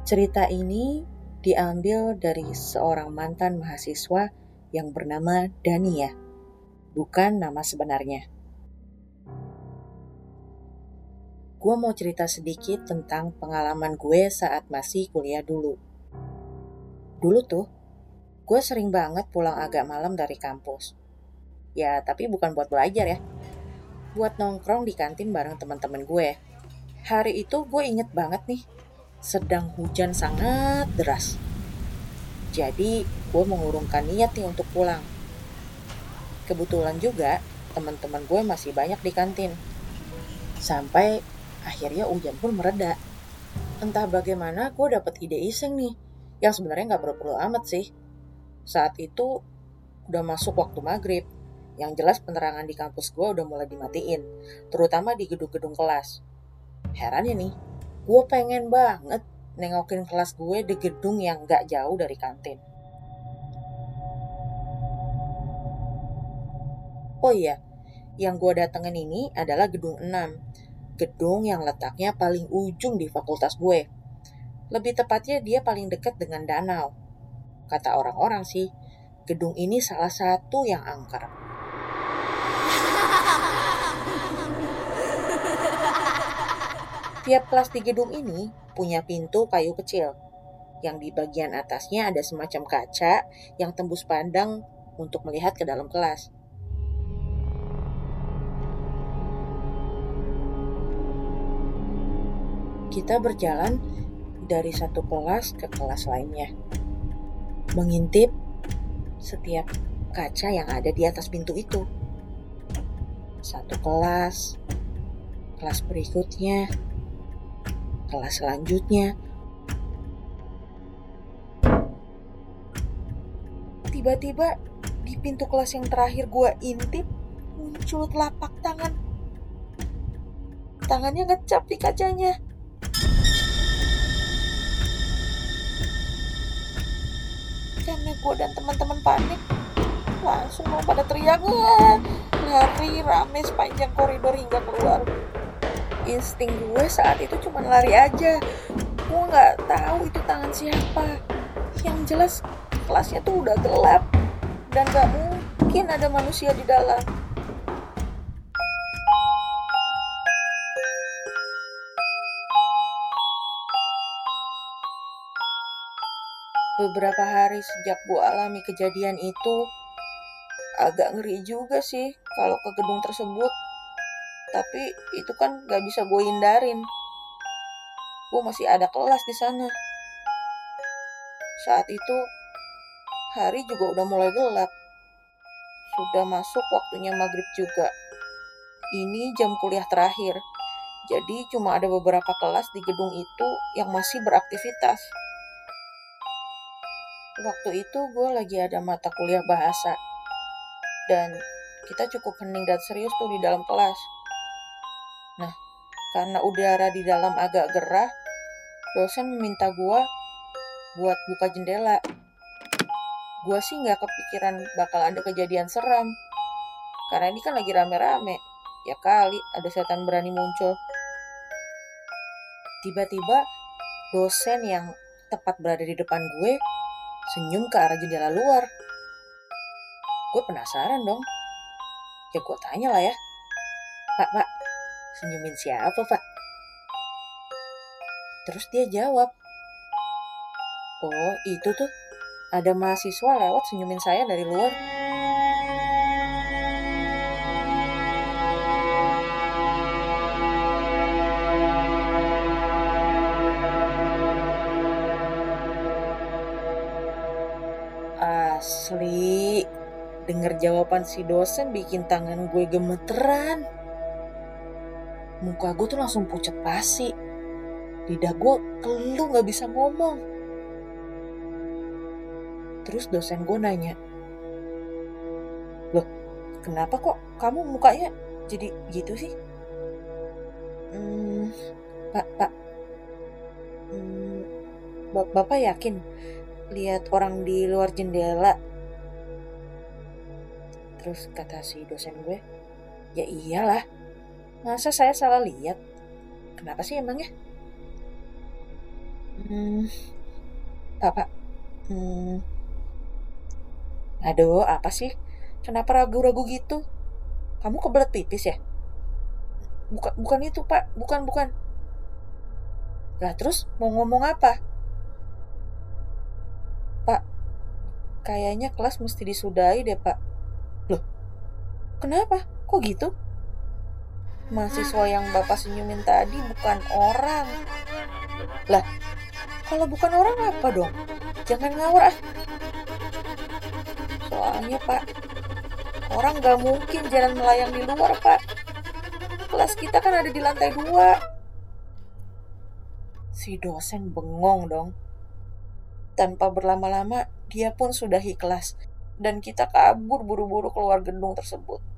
Cerita ini diambil dari seorang mantan mahasiswa yang bernama Dania, bukan nama sebenarnya. Gue mau cerita sedikit tentang pengalaman gue saat masih kuliah dulu. Dulu tuh, gue sering banget pulang agak malam dari kampus. Ya, tapi bukan buat belajar ya. Buat nongkrong di kantin bareng teman-teman gue. Hari itu gue inget banget nih, sedang hujan sangat deras. Jadi, gue mengurungkan niat nih untuk pulang. Kebetulan juga, teman-teman gue masih banyak di kantin. Sampai akhirnya hujan pun mereda. Entah bagaimana gue dapet ide iseng nih, yang sebenarnya nggak perlu-perlu amat sih. Saat itu udah masuk waktu maghrib, yang jelas penerangan di kampus gue udah mulai dimatiin, terutama di gedung-gedung kelas. Herannya nih, gue pengen banget nengokin kelas gue di gedung yang gak jauh dari kantin. Oh iya, yang gue datengin ini adalah gedung 6. Gedung yang letaknya paling ujung di fakultas gue. Lebih tepatnya dia paling dekat dengan danau. Kata orang-orang sih, gedung ini salah satu yang angker. Tiap kelas di gedung ini punya pintu kayu kecil, yang di bagian atasnya ada semacam kaca yang tembus pandang untuk melihat ke dalam kelas. Kita berjalan dari satu kelas ke kelas lainnya, mengintip setiap kaca yang ada di atas pintu itu. Satu kelas, kelas berikutnya, kelas selanjutnya. Tiba-tiba di pintu kelas yang terakhir gue intip muncul telapak tangan. Tangannya ngecap di kacanya. Karena gue dan teman-teman panik, langsung mau pada teriak, lari rame sepanjang koridor hingga keluar insting gue saat itu cuma lari aja. Gue nggak tahu itu tangan siapa. Yang jelas kelasnya tuh udah gelap dan gak mungkin ada manusia di dalam. Beberapa hari sejak gue alami kejadian itu agak ngeri juga sih kalau ke gedung tersebut tapi itu kan gak bisa gue hindarin. Gue masih ada kelas di sana. Saat itu hari juga udah mulai gelap. Sudah masuk waktunya maghrib juga. Ini jam kuliah terakhir. Jadi cuma ada beberapa kelas di gedung itu yang masih beraktivitas. Waktu itu gue lagi ada mata kuliah bahasa. Dan kita cukup hening dan serius tuh di dalam kelas Nah, karena udara di dalam agak gerah, dosen meminta gua buat buka jendela. Gua sih nggak kepikiran bakal ada kejadian seram. Karena ini kan lagi rame-rame. Ya kali ada setan berani muncul. Tiba-tiba dosen yang tepat berada di depan gue senyum ke arah jendela luar. Gue penasaran dong. Ya gue tanya lah ya. Pak, pak, Senyumin siapa, Pak? Terus dia jawab, Oh, itu tuh. Ada mahasiswa lewat senyumin saya dari luar. Asli, denger jawaban si dosen bikin tangan gue gemeteran muka gue tuh langsung pucat pasi. Lidah gue kelu gak bisa ngomong. Terus dosen gue nanya, Loh, kenapa kok kamu mukanya jadi gitu sih? Hmm, pak, pak, hmm, bapak yakin lihat orang di luar jendela? Terus kata si dosen gue, ya iyalah, Masa saya salah lihat? Kenapa sih emangnya? Hmm, Pak, Pak. Hmm. Aduh, apa sih? Kenapa ragu-ragu gitu? Kamu kebelet pipis ya? Bukan, bukan itu, Pak. Bukan, bukan. Lah, terus mau ngomong apa? Pak, kayaknya kelas mesti disudahi deh, Pak. Loh, kenapa? Kok gitu? Mahasiswa yang Bapak senyumin tadi bukan orang. Lah, kalau bukan orang apa dong? Jangan ngawur ah. Soalnya Pak, orang gak mungkin jalan melayang di luar Pak. Kelas kita kan ada di lantai dua. Si dosen bengong dong. Tanpa berlama-lama, dia pun sudah ikhlas. Dan kita kabur buru-buru keluar gedung tersebut.